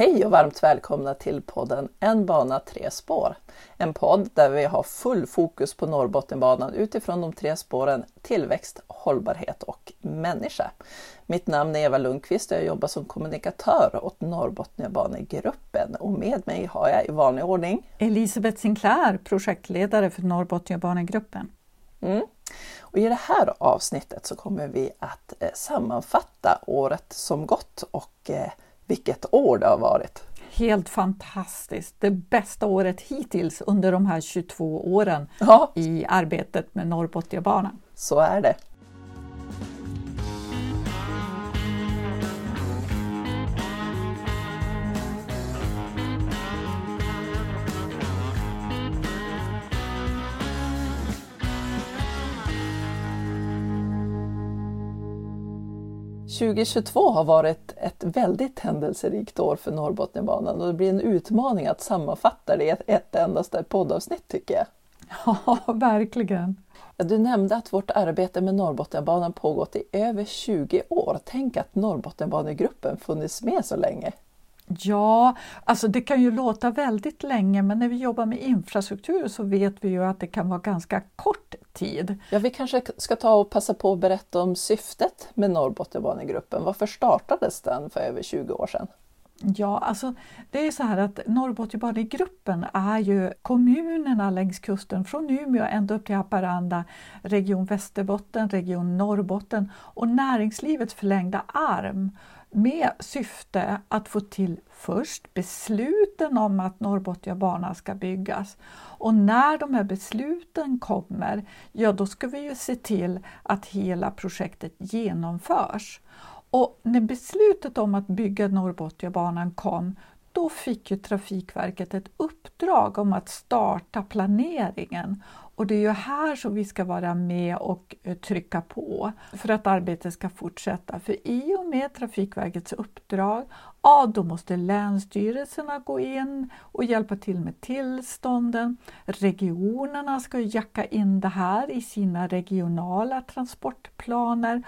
Hej och varmt välkomna till podden En bana tre spår. En podd där vi har full fokus på Norrbottenbanan utifrån de tre spåren tillväxt, hållbarhet och människa. Mitt namn är Eva Lundqvist och jag jobbar som kommunikatör åt Norrbotniabanegruppen och med mig har jag i vanlig ordning Elisabeth Sinclair, projektledare för Norrbotniabanegruppen. Mm. Och I det här avsnittet så kommer vi att eh, sammanfatta året som gått och eh, vilket år det har varit! Helt fantastiskt! Det bästa året hittills under de här 22 åren ja. i arbetet med Norrbotniabanan. Så är det. 2022 har varit ett väldigt händelserikt år för Norrbotniabanan och det blir en utmaning att sammanfatta det i ett, ett endaste poddavsnitt tycker jag. Ja, verkligen. Du nämnde att vårt arbete med Norrbotniabanan pågått i över 20 år. Tänk att Norrbotniabanegruppen funnits med så länge. Ja, alltså det kan ju låta väldigt länge men när vi jobbar med infrastruktur så vet vi ju att det kan vara ganska kort tid. Ja, vi kanske ska ta och passa på att berätta om syftet med Norrbotniabanegruppen. Varför startades den för över 20 år sedan? Ja, alltså det är så här att Norrbotniabanegruppen är ju kommunerna längs kusten från Umeå ända upp till Haparanda, Region Västerbotten, Region Norrbotten och näringslivets förlängda arm med syfte att få till först besluten om att Norrbotniabanan ska byggas. Och när de här besluten kommer, ja då ska vi ju se till att hela projektet genomförs. Och när beslutet om att bygga Norrbotniabanan kom, då fick ju Trafikverket ett uppdrag om att starta planeringen och det är ju här som vi ska vara med och eh, trycka på för att arbetet ska fortsätta. För i och med Trafikverkets uppdrag, ja då måste länsstyrelserna gå in och hjälpa till med tillstånden. Regionerna ska jacka in det här i sina regionala transportplaner.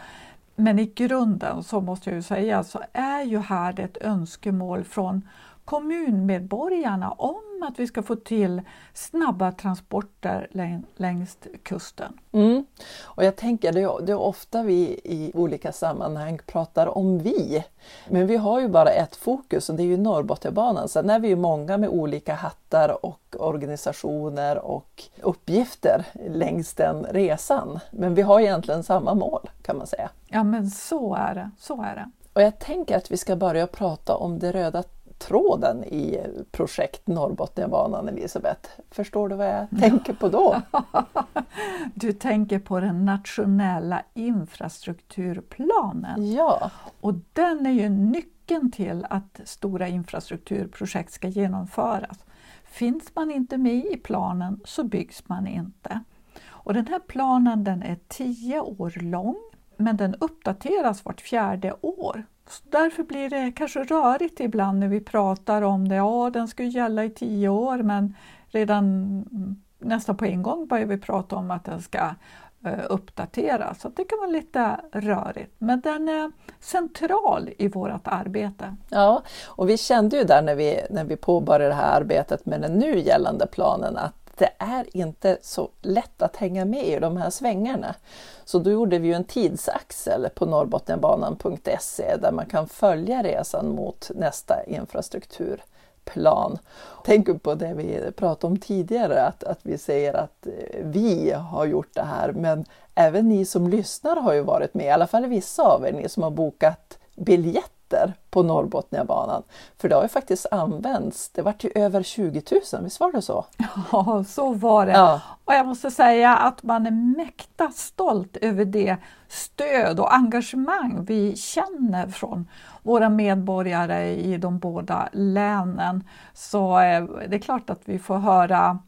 Men i grunden så måste jag ju säga så är ju här ett önskemål från kommunmedborgarna om att vi ska få till snabba transporter längs kusten. Mm. Och jag tänker, det är, det är ofta vi i olika sammanhang pratar om vi. Men vi har ju bara ett fokus och det är ju Norrbotniabanan. Sen är vi ju många med olika hattar och organisationer och uppgifter längs den resan. Men vi har egentligen samma mål kan man säga. Ja men så är det, så är det. Och jag tänker att vi ska börja prata om det röda tråden i projekt Norrbotniabanan, Elisabeth. Förstår du vad jag tänker på då? du tänker på den nationella infrastrukturplanen. Ja. Och den är ju nyckeln till att stora infrastrukturprojekt ska genomföras. Finns man inte med i planen så byggs man inte. Och den här planen den är tio år lång men den uppdateras vart fjärde år. Så därför blir det kanske rörigt ibland när vi pratar om det. Ja, den ska gälla i tio år men redan nästan på en gång börjar vi prata om att den ska eh, uppdateras. Så det kan vara lite rörigt. Men den är central i vårt arbete. Ja, och vi kände ju där när vi, när vi påbörjade det här arbetet med den nu gällande planen att det är inte så lätt att hänga med i de här svängarna. Så då gjorde vi en tidsaxel på norrbotniabanan.se där man kan följa resan mot nästa infrastrukturplan. Tänk på det vi pratade om tidigare, att, att vi säger att eh, vi har gjort det här, men även ni som lyssnar har ju varit med, i alla fall vissa av er, ni som har bokat biljett biljetter på Norrbotniabanan. För det har ju faktiskt använts, det vart ju över 20 000, visst var det så? Ja, så var det. Ja. Och jag måste säga att man är mäkta stolt över det stöd och engagemang vi känner från våra medborgare i de båda länen. Så eh, det är klart att vi får höra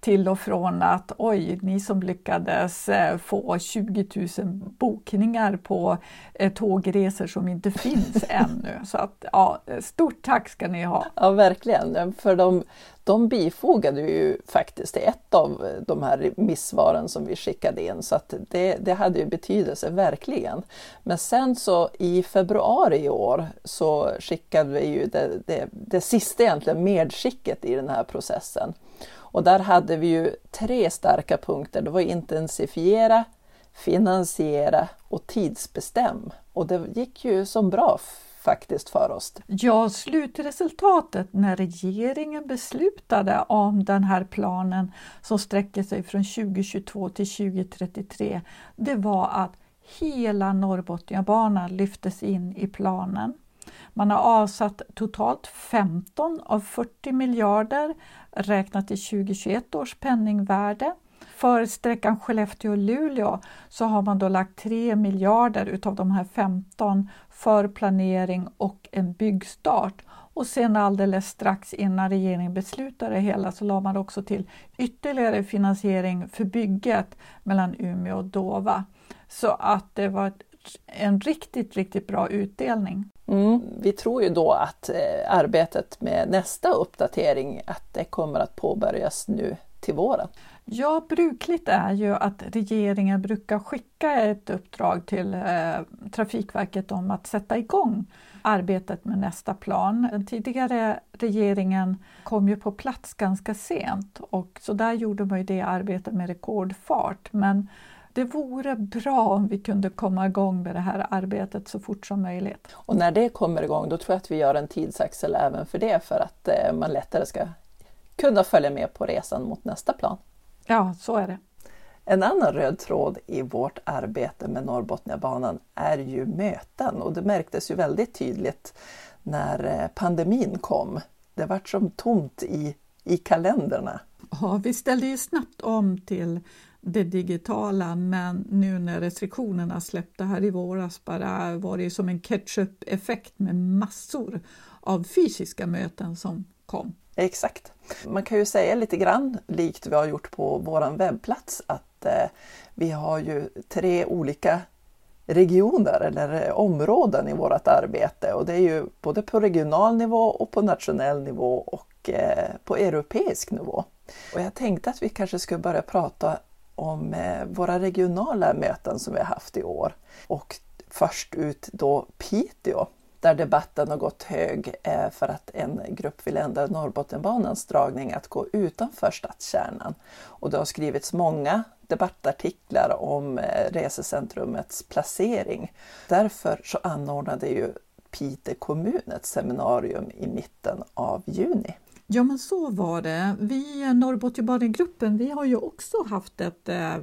till och från att oj, ni som lyckades eh, få 20 000 bokningar på eh, tågresor som inte finns ännu. Så att, ja, stort tack ska ni ha! Ja, verkligen. För de de bifogade ju faktiskt ett av de här remissvaren som vi skickade in så att det, det hade ju betydelse, verkligen. Men sen så i februari i år så skickade vi ju det, det, det sista egentligen medskicket i den här processen. Och där hade vi ju tre starka punkter. Det var intensifiera, finansiera och tidsbestäm. Och det gick ju som bra faktiskt för oss. Ja, slutresultatet när regeringen beslutade om den här planen som sträcker sig från 2022 till 2033, det var att hela Norrbotniabanan lyftes in i planen. Man har avsatt totalt 15 av 40 miljarder räknat i 2021 års penningvärde. För sträckan Skellefteå-Luleå så har man då lagt 3 miljarder utav de här 15 för planering och en byggstart. Och sen alldeles strax innan regeringen beslutade det hela så la man också till ytterligare finansiering för bygget mellan Umeå och Dova. Så att det var en riktigt, riktigt bra utdelning. Mm. Vi tror ju då att eh, arbetet med nästa uppdatering att det kommer att påbörjas nu till våren. Ja, brukligt är ju att regeringen brukar skicka ett uppdrag till eh, Trafikverket om att sätta igång arbetet med nästa plan. Den tidigare regeringen kom ju på plats ganska sent och så där gjorde man ju det arbetet med rekordfart. Men det vore bra om vi kunde komma igång med det här arbetet så fort som möjligt. Och när det kommer igång då tror jag att vi gör en tidsaxel även för det för att eh, man lättare ska kunna följa med på resan mot nästa plan. Ja, så är det. En annan röd tråd i vårt arbete med Norrbotniabanan är ju möten och det märktes ju väldigt tydligt när eh, pandemin kom. Det vart som tomt i, i kalendrarna. Ja, vi ställde ju snabbt om till det digitala men nu när restriktionerna släppte här i våras bara var det som en ketchup-effekt med massor av fysiska möten som kom. Exakt. Man kan ju säga lite grann likt vi har gjort på vår webbplats att eh, vi har ju tre olika regioner eller eh, områden i vårt arbete och det är ju både på regional nivå och på nationell nivå och eh, på europeisk nivå. Och jag tänkte att vi kanske skulle börja prata om eh, våra regionala möten som vi har haft i år. Och först ut då Piteå där debatten har gått hög eh, för att en grupp vill ändra Norrbottenbanans dragning att gå utanför stadskärnan. Och det har skrivits många debattartiklar om eh, resecentrumets placering. Därför så anordnade ju Piteå kommun ett seminarium i mitten av juni. Ja men så var det. Vi eh, Norrbotniabanegruppen vi har ju också haft ett eh,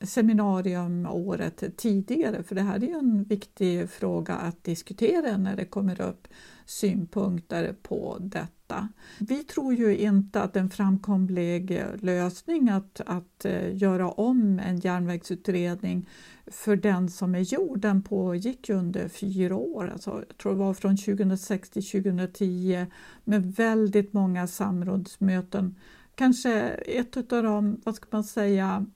seminarium året tidigare för det här är ju en viktig fråga att diskutera när det kommer upp synpunkter på detta. Vi tror ju inte att en framkomlig lösning att, att eh, göra om en järnvägsutredning för den som är gjord, den pågick ju under fyra år, alltså, jag tror det var från 2006 till 2010 med väldigt många samrådsmöten. Kanske ett av de, vad ska man säga,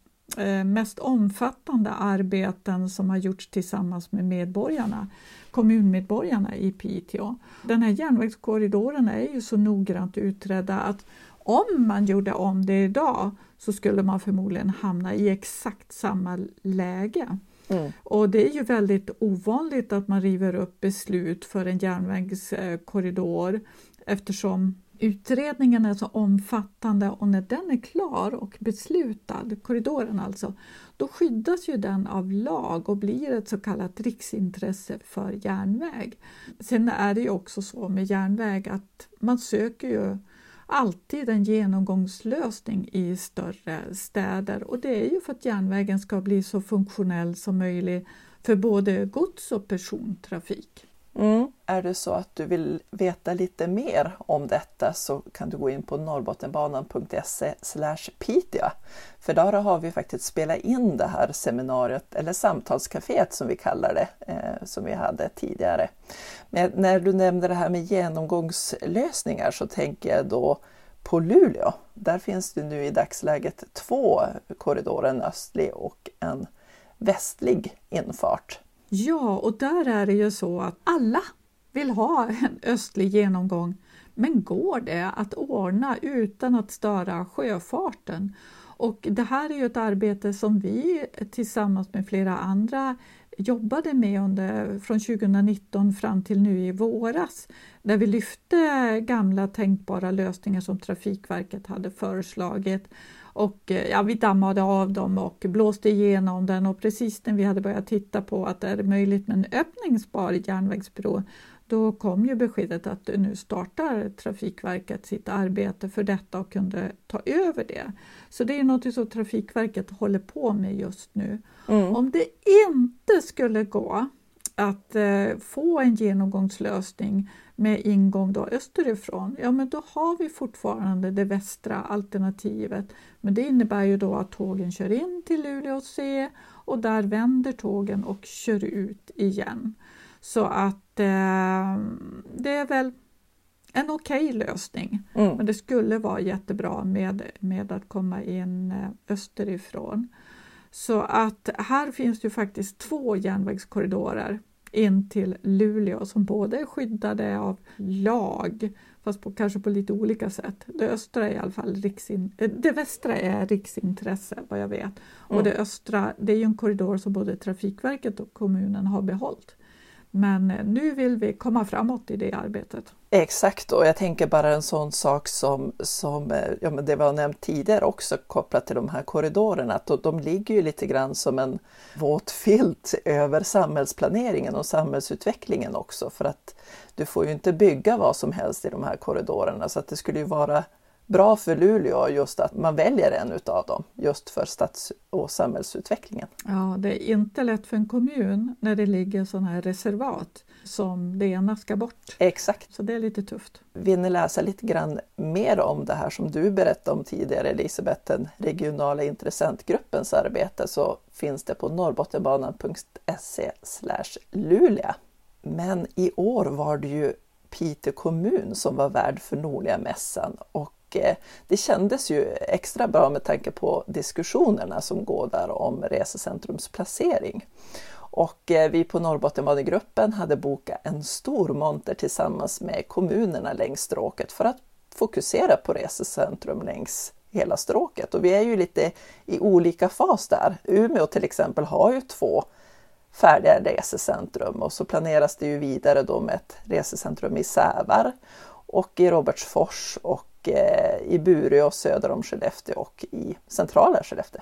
mest omfattande arbeten som har gjorts tillsammans med medborgarna, kommunmedborgarna i Piteå. Den här järnvägskorridoren är ju så noggrant utredda att om man gjorde om det idag så skulle man förmodligen hamna i exakt samma läge. Mm. Och det är ju väldigt ovanligt att man river upp beslut för en järnvägskorridor eftersom utredningen är så omfattande och när den är klar och beslutad, korridoren alltså, då skyddas ju den av lag och blir ett så kallat riksintresse för järnväg. Sen är det ju också så med järnväg att man söker ju alltid en genomgångslösning i större städer och det är ju för att järnvägen ska bli så funktionell som möjligt för både gods och persontrafik. Mm. Är det så att du vill veta lite mer om detta så kan du gå in på norrbottenbanan.se Piteå. För där har vi faktiskt spelat in det här seminariet, eller samtalskaféet som vi kallar det, eh, som vi hade tidigare. Men när du nämnde det här med genomgångslösningar så tänker jag då på Luleå. Där finns det nu i dagsläget två korridorer, en östlig och en västlig infart. Ja, och där är det ju så att alla vill ha en östlig genomgång Men går det att ordna utan att störa sjöfarten? Och det här är ju ett arbete som vi tillsammans med flera andra jobbade med under, från 2019 fram till nu i våras där vi lyfte gamla tänkbara lösningar som Trafikverket hade föreslagit. Och eh, ja, vi dammade av dem och blåste igenom den och precis när vi hade börjat titta på att det är möjligt med en öppningsbar järnvägsbro då kom ju beskedet att nu startar Trafikverket sitt arbete för detta och kunde ta över det. Så det är något som Trafikverket håller på med just nu. Mm. Om det inte skulle gå att eh, få en genomgångslösning med ingång då österifrån, ja men då har vi fortfarande det västra alternativet. Men det innebär ju då att tågen kör in till Luleå C och där vänder tågen och kör ut igen. Så att eh, det är väl en okej okay lösning. Mm. Men det skulle vara jättebra med, med att komma in eh, österifrån. Så att här finns det faktiskt två järnvägskorridorer in till Luleå som båda är skyddade av lag fast på, kanske på lite olika sätt. Det östra är i alla fall riksin, eh, det västra är riksintresse vad jag vet mm. och det östra det är en korridor som både Trafikverket och kommunen har behållit. Men eh, nu vill vi komma framåt i det arbetet. Exakt, och jag tänker bara en sån sak som, som eh, ja, men det vi har nämnt tidigare också kopplat till de här korridorerna, att de ligger ju lite grann som en våt filt över samhällsplaneringen och samhällsutvecklingen också, för att du får ju inte bygga vad som helst i de här korridorerna, så att det skulle ju vara bra för Luleå just att man väljer en utav dem just för stads och samhällsutvecklingen. Ja, det är inte lätt för en kommun när det ligger sådana här reservat som det ena ska bort. Exakt. Så det är lite tufft. Vill ni läsa lite grann mer om det här som du berättade om tidigare Elisabeth, den regionala intressentgruppens arbete så finns det på norrbottenbanan.se Luleå. Men i år var det ju Piteå kommun som var värd för Norlia-mässan och och eh, det kändes ju extra bra med tanke på diskussionerna som går där om resecentrums placering. Och eh, vi på Norrbottenbanegruppen hade bokat en stor monter tillsammans med kommunerna längs stråket för att fokusera på resecentrum längs hela stråket. Och vi är ju lite i olika fas där. Umeå till exempel har ju två färdiga resecentrum och så planeras det ju vidare då med ett resecentrum i Sävar och i Robertsfors och eh, i Bureå söder om Skellefteå och i centrala Skellefteå.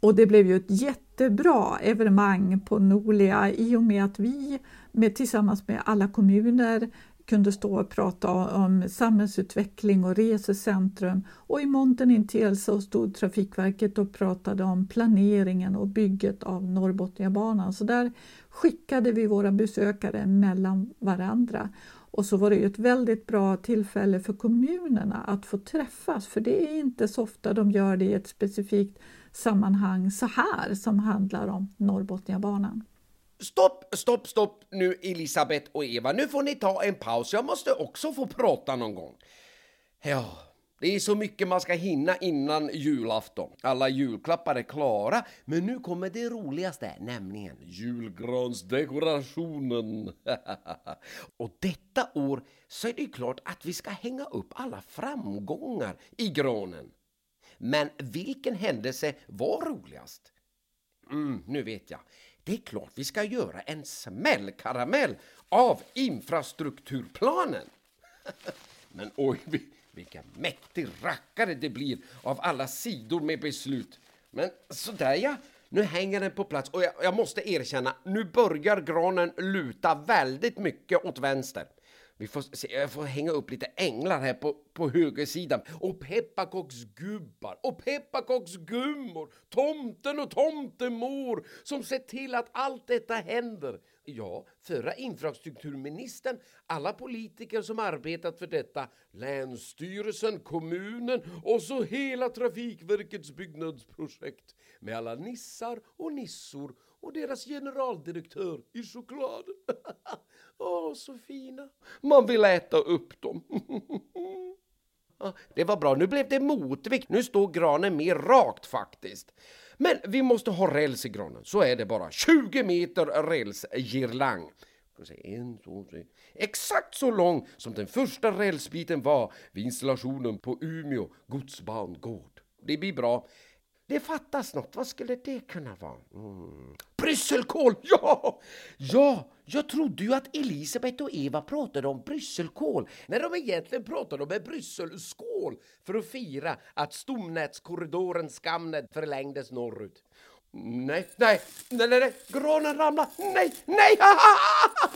Och det blev ju ett jättebra evenemang på Nolia i och med att vi med, tillsammans med alla kommuner kunde stå och prata om samhällsutveckling och resecentrum och i montern intill så stod Trafikverket och pratade om planeringen och bygget av Norrbotniabanan. Så där skickade vi våra besökare mellan varandra och så var det ju ett väldigt bra tillfälle för kommunerna att få träffas för det är inte så ofta de gör det i ett specifikt sammanhang så här som handlar om Norrbotniabanan. Stopp, stopp, stopp nu Elisabeth och Eva. Nu får ni ta en paus. Jag måste också få prata någon gång. Ja, det är så mycket man ska hinna innan julafton. Alla julklappar är klara, men nu kommer det roligaste, nämligen julgransdekorationen. och detta år så är det klart att vi ska hänga upp alla framgångar i granen. Men vilken händelse var roligast? Mm, nu vet jag. Det är klart vi ska göra en smällkaramell av infrastrukturplanen. Men oj, vilken mäktig rackare det blir av alla sidor med beslut. Men sådär ja, nu hänger den på plats och jag, jag måste erkänna, nu börjar granen luta väldigt mycket åt vänster. Vi får se, jag får hänga upp lite änglar här på, på högersidan. Och pepparkaksgubbar och pepparkaksgummor. Tomten och tomtemor som ser till att allt detta händer. Ja, förra infrastrukturministern, alla politiker som arbetat för detta, Länsstyrelsen, kommunen och så hela Trafikverkets byggnadsprojekt med alla nissar och nissor och deras generaldirektör i choklad. Åh, så fina. Man vill äta upp dem. Det var bra, nu blev det motvikt. Nu står granen mer rakt faktiskt. Men vi måste ha räls i granen, så är det bara. 20 meter rälsgirlang. En, två, tre. Exakt så lång som den första rälsbiten var vid installationen på Umeå godsbangård. Det blir bra. Det fattas något. Vad skulle det kunna vara? Mm. Brysselkål! Ja! Ja, jag trodde ju att Elisabeth och Eva pratade om brysselkål när de egentligen pratade om en brysselskål för att fira att stomnätskorridoren Skamnet förlängdes norrut. Nej, nej, nej, nej, nej, granen ramlade, nej, nej,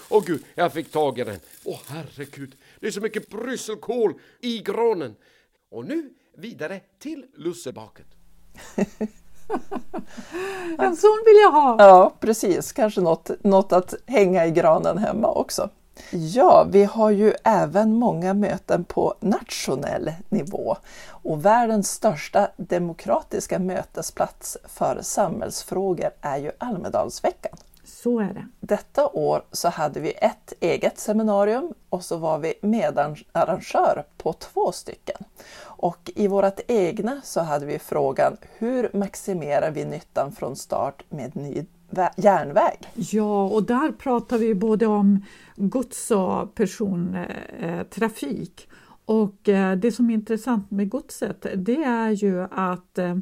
åh oh, gud, jag fick tag i den. Åh oh, herregud, det är så mycket brysselkål i granen. Och nu vidare till lussebaket. en sån vill jag ha! Ja, precis. Kanske något, något att hänga i granen hemma också. Ja, vi har ju även många möten på nationell nivå och världens största demokratiska mötesplats för samhällsfrågor är ju Almedalsveckan. Så är det. Detta år så hade vi ett eget seminarium och så var vi medarrangör på två stycken. Och i vårt egna så hade vi frågan hur maximerar vi nyttan från start med ny järnväg? Ja, och där pratar vi både om gods och persontrafik. Och eh, det som är intressant med godset det är ju att eh,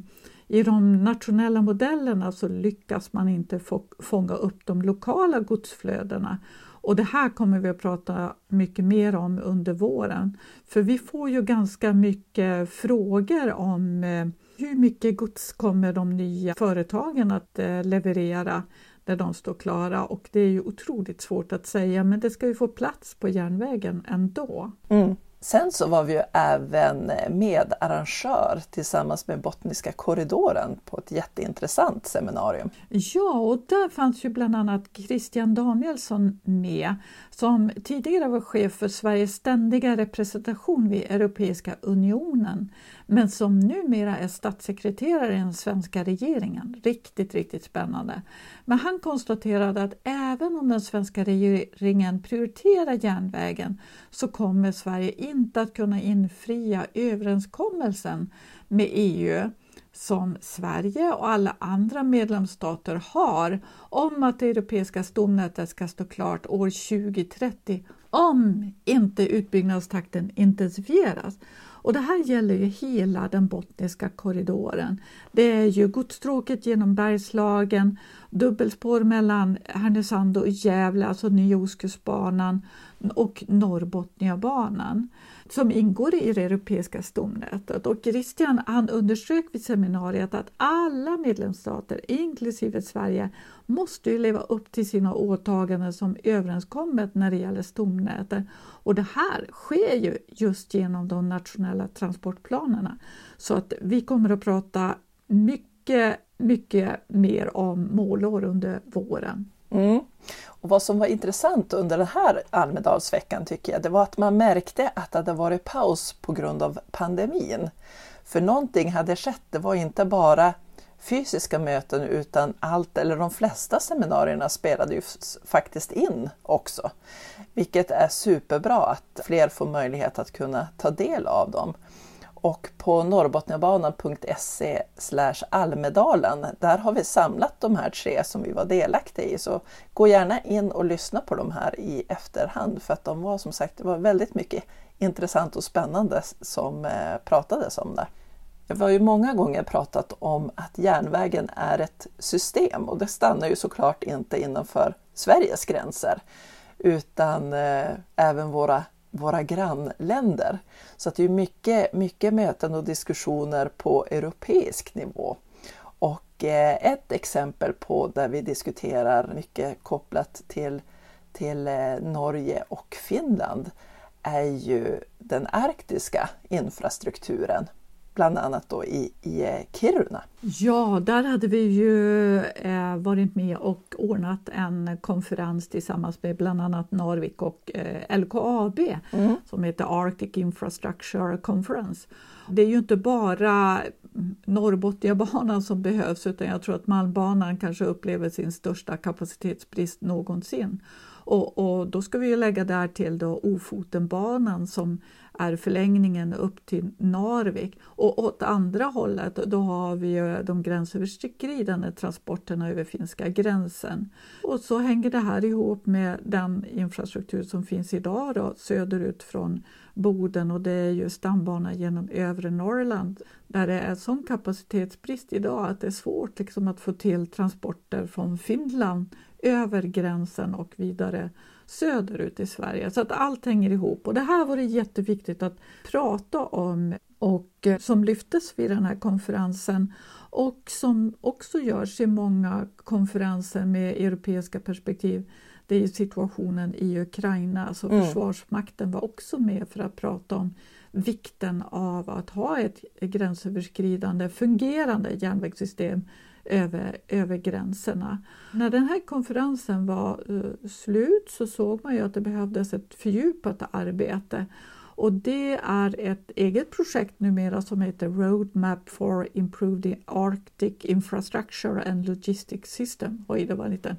i de nationella modellerna så lyckas man inte få, fånga upp de lokala godsflödena. Och det här kommer vi att prata mycket mer om under våren. För vi får ju ganska mycket frågor om eh, hur mycket gods kommer de nya företagen att eh, leverera när de står klara och det är ju otroligt svårt att säga men det ska ju få plats på järnvägen ändå. Mm. Sen så var vi ju även medarrangör tillsammans med Botniska korridoren på ett jätteintressant seminarium. Ja, och där fanns ju bland annat Christian Danielsson med som tidigare var chef för Sveriges ständiga representation vid Europeiska unionen men som numera är statssekreterare i den svenska regeringen. Riktigt, riktigt spännande. Men han konstaterade att även om den svenska regeringen prioriterar järnvägen så kommer Sverige inte att kunna infria överenskommelsen med EU som Sverige och alla andra medlemsstater har om att det europeiska stomnätet ska stå klart år 2030 om inte utbyggnadstakten intensifieras. Och det här gäller ju hela den bottniska korridoren. Det är ju godsstråket genom Bergslagen, dubbelspår mellan Härnösand och Gävle, alltså Nya Ostkustbanan och Norrbotniabanan som ingår i det europeiska stomnätet. Och Christian han underströk vid seminariet att alla medlemsstater, inklusive Sverige, måste ju leva upp till sina åtaganden som överenskommet när det gäller stomnätet. Och det här sker ju just genom de nationella transportplanerna. Så att vi kommer att prata mycket, mycket mer om målår under våren. Mm. Och vad som var intressant under den här Almedalsveckan tycker jag, det var att man märkte att det hade varit paus på grund av pandemin. För någonting hade skett, det var inte bara fysiska möten utan allt eller de flesta seminarierna spelade ju faktiskt in också. Vilket är superbra att fler får möjlighet att kunna ta del av dem. Och på norrbotniabanan.se Almedalen, där har vi samlat de här tre som vi var delaktiga i. Så gå gärna in och lyssna på de här i efterhand för att de var som sagt, det var väldigt mycket intressant och spännande som eh, pratades om där. Vi har ju många gånger pratat om att järnvägen är ett system och det stannar ju såklart inte innanför Sveriges gränser utan eh, även våra våra grannländer. Så det är mycket, mycket möten och diskussioner på europeisk nivå. Och eh, ett exempel på där vi diskuterar mycket kopplat till, till eh, Norge och Finland är ju den arktiska infrastrukturen bland annat då i, i eh, Kiruna. Ja, där hade vi ju eh, varit med och ordnat en konferens tillsammans med bland annat Narvik och eh, LKAB mm. som heter Arctic Infrastructure Conference. Det är ju inte bara Norrbotniabanan som behövs utan jag tror att Malmbanan kanske upplever sin största kapacitetsbrist någonsin. Och, och då ska vi ju lägga där till då Ofotenbanan som är förlängningen upp till Narvik. Och åt andra hållet då har vi ju de gränsöverskridande transporterna över finska gränsen. Och så hänger det här ihop med den infrastruktur som finns idag då, söderut från Boden och det är ju stambanan genom övre Norrland där det är sån kapacitetsbrist idag att det är svårt liksom att få till transporter från Finland över gränsen och vidare söderut i Sverige. Så att allt hänger ihop och det här var det jätteviktigt att prata om och eh, som lyftes vid den här konferensen och som också görs i många konferenser med europeiska perspektiv det är situationen i Ukraina. Alltså mm. Försvarsmakten var också med för att prata om vikten av att ha ett gränsöverskridande fungerande järnvägssystem över, över gränserna. När den här konferensen var uh, slut så såg man ju att det behövdes ett fördjupat arbete och det är ett eget projekt numera som heter Roadmap for Improved Arctic Infrastructure and Logistics System. Oj, det var en liten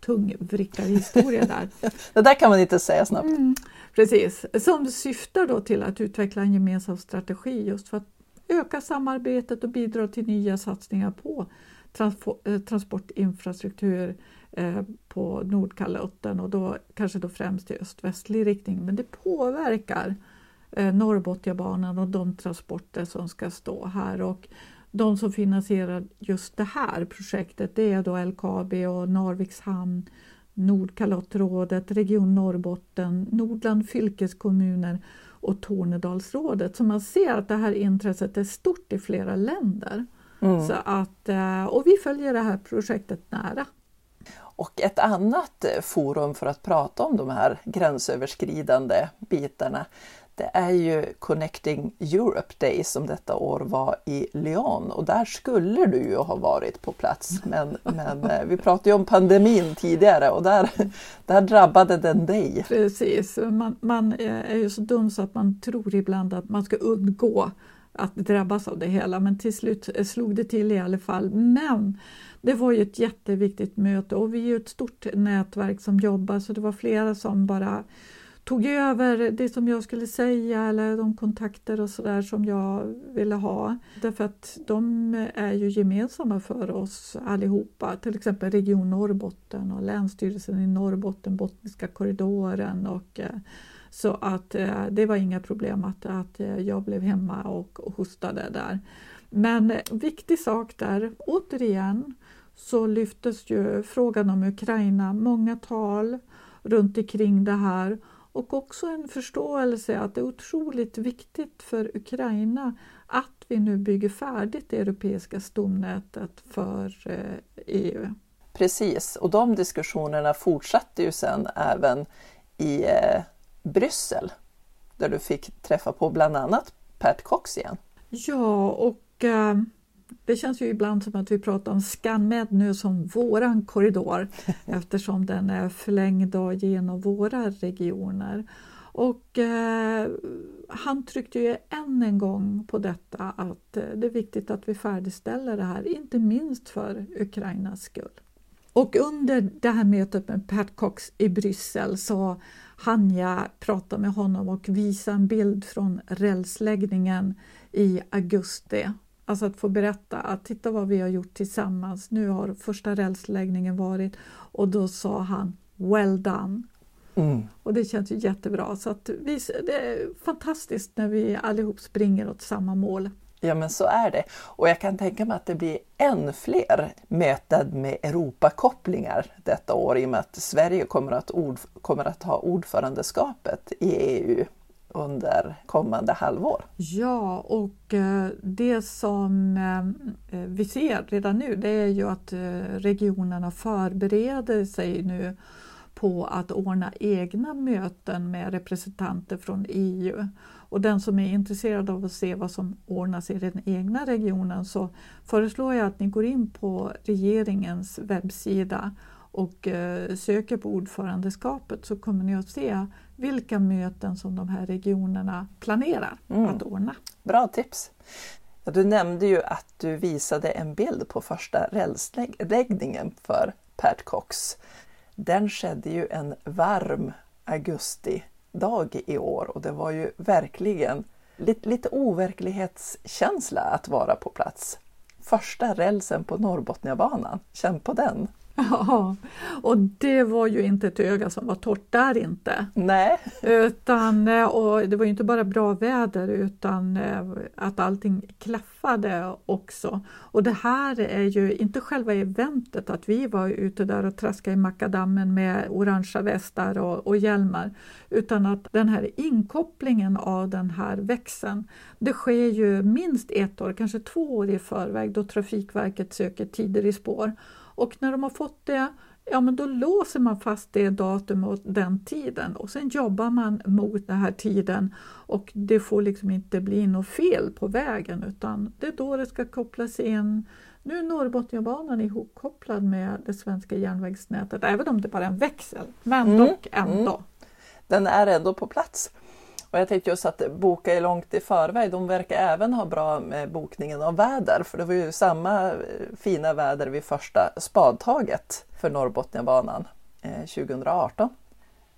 tung vrickarhistoria där. det där kan man inte säga snabbt. Mm, precis, som syftar då till att utveckla en gemensam strategi just för att öka samarbetet och bidra till nya satsningar på Eh, Eh, transportinfrastruktur eh, på Nordkalotten och då kanske då främst i öst-västlig riktning. Men det påverkar eh, Norrbotniabanan och de transporter som ska stå här. Och de som finansierar just det här projektet det är då LKAB och Narviks hamn, Nordkalottrådet, Region Norrbotten, Nordland fylkeskommuner och Tornedalsrådet. Så man ser att det här intresset är stort i flera länder. Mm. Så att, eh, och vi följer det här projektet nära. Och ett annat eh, forum för att prata om de här gränsöverskridande bitarna det är ju Connecting Europe Day som detta år var i Lyon och där skulle du ju ha varit på plats. Men, men eh, vi pratade ju om pandemin tidigare och där, där drabbade den dig. Precis, man, man är ju så dum så att man tror ibland att man ska undgå att drabbas av det hela men till slut eh, slog det till i alla fall. Men det var ju ett jätteviktigt möte och vi är ju ett stort nätverk som jobbar så det var flera som bara tog över det som jag skulle säga eller de kontakter och sådär som jag ville ha. Därför att de är ju gemensamma för oss allihopa. Till exempel Region Norrbotten och Länsstyrelsen i Norrbotten, Bottniska korridoren och eh, så att eh, det var inga problem att, att eh, jag blev hemma och, och hostade där. Men eh, viktig sak där, återigen så lyftes ju frågan om Ukraina, många tal runt omkring det här och också en förståelse att det är otroligt viktigt för Ukraina att vi nu bygger färdigt det europeiska stomnätet för eh, EU. Precis, och de diskussionerna fortsatte ju sen även i eh, Bryssel där du fick träffa på bland annat Pat Cox igen. Ja, och äh, det känns ju ibland som att vi pratar om ScanMed nu som våran korridor eftersom den är förlängd genom våra regioner. Och eh, han tryckte ju än en gång på detta att eh, det är viktigt att vi färdigställer det här, inte minst för Ukrainas skull. Och under det här mötet med Pat Cox i Bryssel så hann jag prata med honom och visa en bild från rälsläggningen i augusti. Alltså att få berätta att titta vad vi har gjort tillsammans. Nu har första rälsläggningen varit och då sa han Well done. Mm. Och det känns ju jättebra. Så att vi, det är fantastiskt när vi allihop springer åt samma mål. Ja men så är det. Och jag kan tänka mig att det blir än fler möten med Europakopplingar detta år i och med att Sverige kommer att, ord, kommer att ha ordförandeskapet i EU under kommande halvår. Ja, och eh, det som eh, eh, vi ser redan nu det är ju att regionerna förbereder sig nu på att ordna egna möten med representanter från EU. Och den som är intresserad av att se vad som ordnas i den egna regionen så föreslår jag att ni går in på regeringens webbsida och eh, söker på ordförandeskapet så kommer ni att se vilka möten som de här regionerna planerar mm. att ordna. Bra tips! Du nämnde ju att du visade en bild på första rälsläggningen för Pat Cox den skedde ju en varm augustidag i år och det var ju verkligen lite, lite overklighetskänsla att vara på plats. Första rälsen på Norrbotniabanan, känn på den! Ja, och det var ju inte ett öga som var torrt där inte. Nej. Utan, eh, och det var ju inte bara bra väder utan eh, att allting klaffade också. Och det här är ju inte själva eventet att vi var ute där och traskade i makadammen med orangea västar och, och hjälmar. Utan att den här inkopplingen av den här växeln, det sker ju minst ett år, kanske två år i förväg då Trafikverket söker tider i spår. Och när de har fått det, ja men då låser man fast det datum och den tiden och sen jobbar man mot den här tiden och det får liksom inte bli något fel på vägen utan det är då det ska kopplas in. Nu är Norrbotniabanan ihopkopplad med det svenska järnvägsnätet, även om det bara är en växel, men mm, dock ändå. Mm. Den är ändå på plats. Och jag tänkte just att boka är långt i förväg, de verkar även ha bra med bokningen av väder, för det var ju samma eh, fina väder vid första spadtaget för Norrbotniabanan eh, 2018.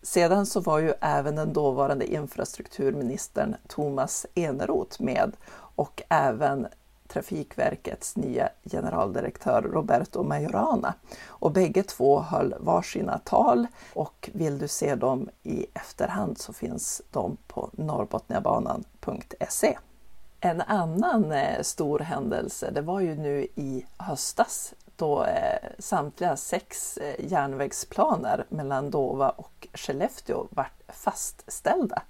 Sedan så var ju även den dåvarande infrastrukturministern Thomas Eneroth med och även Trafikverkets nya generaldirektör Roberto Majorana. Och bägge två höll varsina tal och vill du se dem i efterhand så finns de på norrbotniabanan.se. En annan eh, stor händelse det var ju nu i höstas då eh, samtliga sex eh, järnvägsplaner mellan Dova och Skellefteå vart fastställda.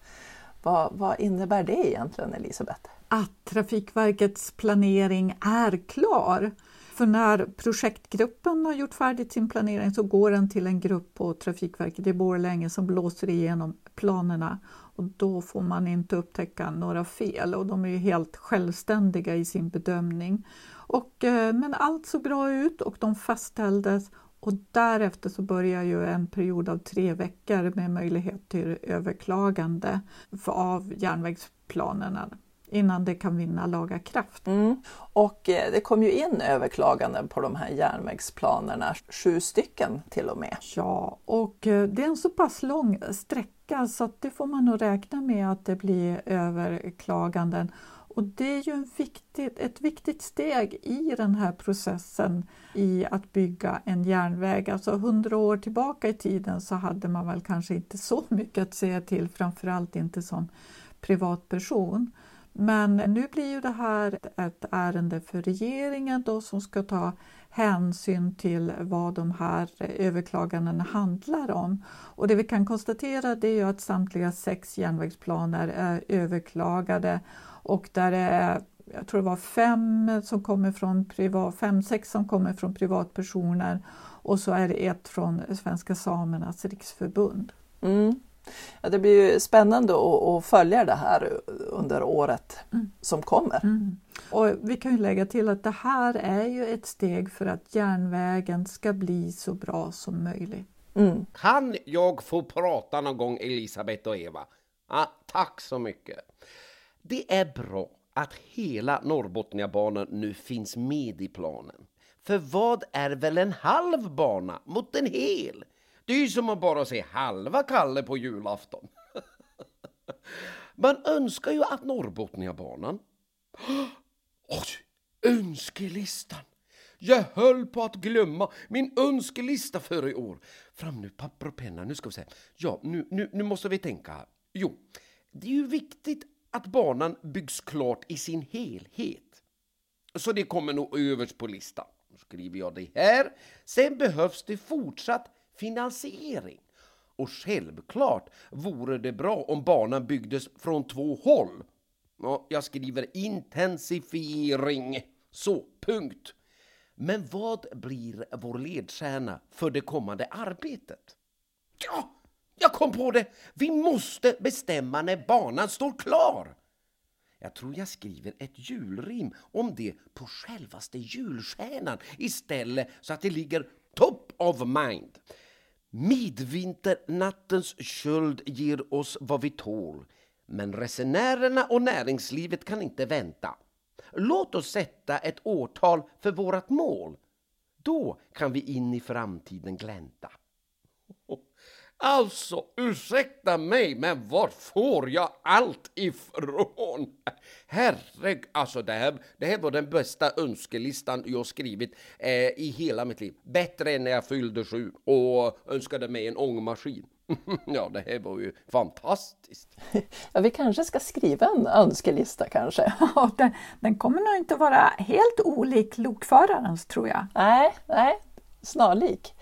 Vad, vad innebär det egentligen Elisabeth? att Trafikverkets planering är klar. För när projektgruppen har gjort färdigt sin planering så går den till en grupp på Trafikverket i Borlänge som blåser igenom planerna och då får man inte upptäcka några fel och de är ju helt självständiga i sin bedömning. Och, eh, men allt såg bra ut och de fastställdes och därefter så börjar ju en period av tre veckor med möjlighet till överklagande av järnvägsplanerna innan det kan vinna laga kraft. Mm. Och eh, det kom ju in överklaganden på de här järnvägsplanerna, sju stycken till och med. Ja, och eh, det är en så pass lång sträcka så att det får man nog räkna med att det blir överklaganden. Och det är ju en viktigt, ett viktigt steg i den här processen i att bygga en järnväg. Alltså hundra år tillbaka i tiden så hade man väl kanske inte så mycket att säga till, framförallt inte som privatperson. Men nu blir ju det här ett ärende för regeringen då som ska ta hänsyn till vad de här överklagandena handlar om. Och det vi kan konstatera det är ju att samtliga sex järnvägsplaner är överklagade och där är jag tror det var fem som kommer från privat, fem, sex som kommer från privatpersoner och så är det ett från Svenska Samernas Riksförbund. Mm. Ja, det blir ju spännande att, att följa det här under året mm. som kommer. Mm. Och vi kan ju lägga till att det här är ju ett steg för att järnvägen ska bli så bra som möjligt. Mm. Kan jag få prata någon gång Elisabeth och Eva? Ah, tack så mycket. Det är bra att hela Norrbotniabanan nu finns med i planen. För vad är väl en halv bana mot en hel? Det är ju som att bara se halva Kalle på julafton. Man önskar ju att Norrbotniabanan... Oj, önskelistan! Jag höll på att glömma min önskelista för i år. Fram nu, papper och penna. Nu ska vi se. Ja, nu, nu, nu måste vi tänka. Jo, det är ju viktigt att banan byggs klart i sin helhet. Så det kommer nog överst på listan. Då skriver jag det här. Sen behövs det fortsatt finansiering. Och självklart vore det bra om banan byggdes från två håll. Ja, jag skriver intensifiering. Så, punkt. Men vad blir vår ledstjärna för det kommande arbetet? Ja, jag kom på det! Vi måste bestämma när banan står klar. Jag tror jag skriver ett julrim om det på självaste julstjärnan istället så att det ligger top of mind. Midvinternattens köld ger oss vad vi tål, men resenärerna och näringslivet kan inte vänta. Låt oss sätta ett årtal för vårt mål. Då kan vi in i framtiden glänta. Alltså, ursäkta mig, men var får jag allt ifrån? Herregud, alltså det här, det här var den bästa önskelistan jag skrivit eh, i hela mitt liv. Bättre än när jag fyllde sju och önskade mig en ångmaskin. ja, det här var ju fantastiskt. Ja, vi kanske ska skriva en önskelista kanske. Ja, den, den kommer nog inte vara helt olik lokförarens tror jag. Nej, nej snarlik.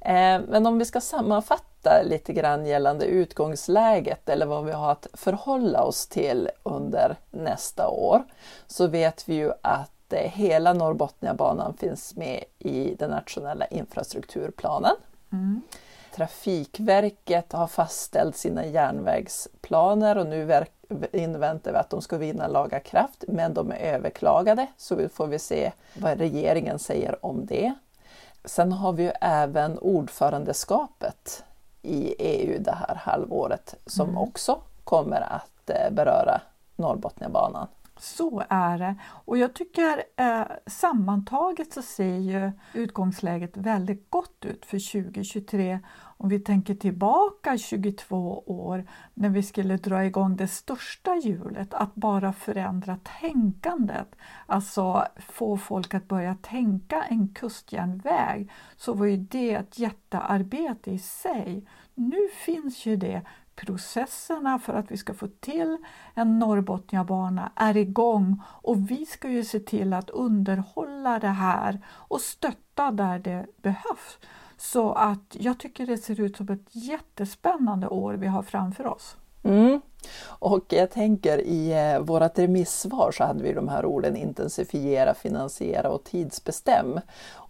Eh, men om vi ska sammanfatta lite grann gällande utgångsläget eller vad vi har att förhålla oss till under nästa år så vet vi ju att eh, hela Norrbotniabanan finns med i den nationella infrastrukturplanen. Mm. Trafikverket har fastställt sina järnvägsplaner och nu inväntar vi att de ska vinna laga kraft, men de är överklagade så får vi se vad regeringen säger om det. Sen har vi ju även ordförandeskapet i EU det här halvåret som mm. också kommer att eh, beröra Norrbotniabanan. Så är det. Och jag tycker eh, sammantaget så ser ju utgångsläget väldigt gott ut för 2023 om vi tänker tillbaka 22 år när vi skulle dra igång det största hjulet, att bara förändra tänkandet, alltså få folk att börja tänka en kustjärnväg, så var ju det ett jättearbete i sig. Nu finns ju det processerna för att vi ska få till en Norrbotniabana är igång och vi ska ju se till att underhålla det här och stötta där det behövs. Så att jag tycker det ser ut som ett jättespännande år vi har framför oss. Mm. Och jag tänker i eh, vårt remissvar så hade vi de här orden intensifiera, finansiera och tidsbestäm.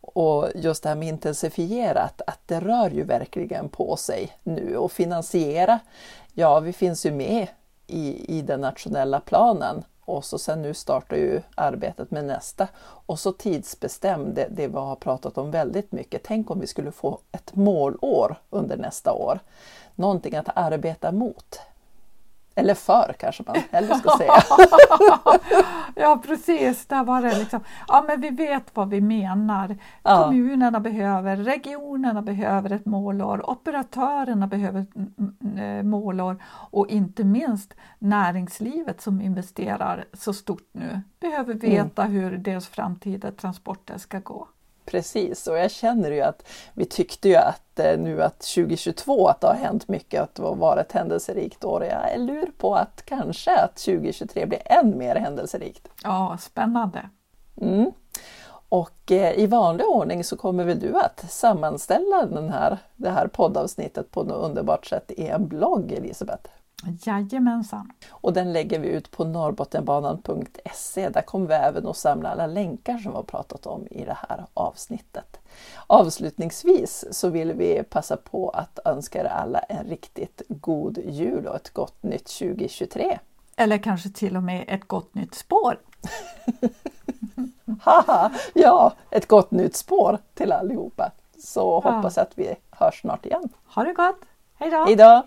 Och just det här med intensifierat, att, att det rör ju verkligen på sig nu och finansiera, ja vi finns ju med i, i den nationella planen och så sen nu startar ju arbetet med nästa. Och så tidsbestäm, det, det vi har pratat om väldigt mycket. Tänk om vi skulle få ett målår under nästa år. Någonting att arbeta mot. Eller för kanske man hellre ska säga. ja precis, där var det liksom. Ja men vi vet vad vi menar. Ja. Kommunerna behöver, regionerna behöver ett målår, operatörerna behöver ett eh, målår och inte minst näringslivet som investerar så stort nu behöver veta mm. hur deras framtida transporter ska gå. Precis, och jag känner ju att vi tyckte ju att eh, nu att 2022 att det har hänt mycket, att det har varit ett händelserikt år. Jag är lur på att kanske att 2023 blir än mer händelserikt. Ja, spännande! Mm. Och eh, i vanlig ordning så kommer väl du att sammanställa den här, det här poddavsnittet på något underbart sätt i en blogg, Elisabeth? Jajamensan! Och den lägger vi ut på norrbottenbanan.se. Där kommer vi även att samla alla länkar som vi har pratat om i det här avsnittet. Avslutningsvis så vill vi passa på att önska er alla en riktigt god jul och ett gott nytt 2023. Eller kanske till och med ett gott nytt spår. Haha, ja, ett gott nytt spår till allihopa. Så hoppas att vi hörs snart igen. Ha det gott! Hej då! Hej då!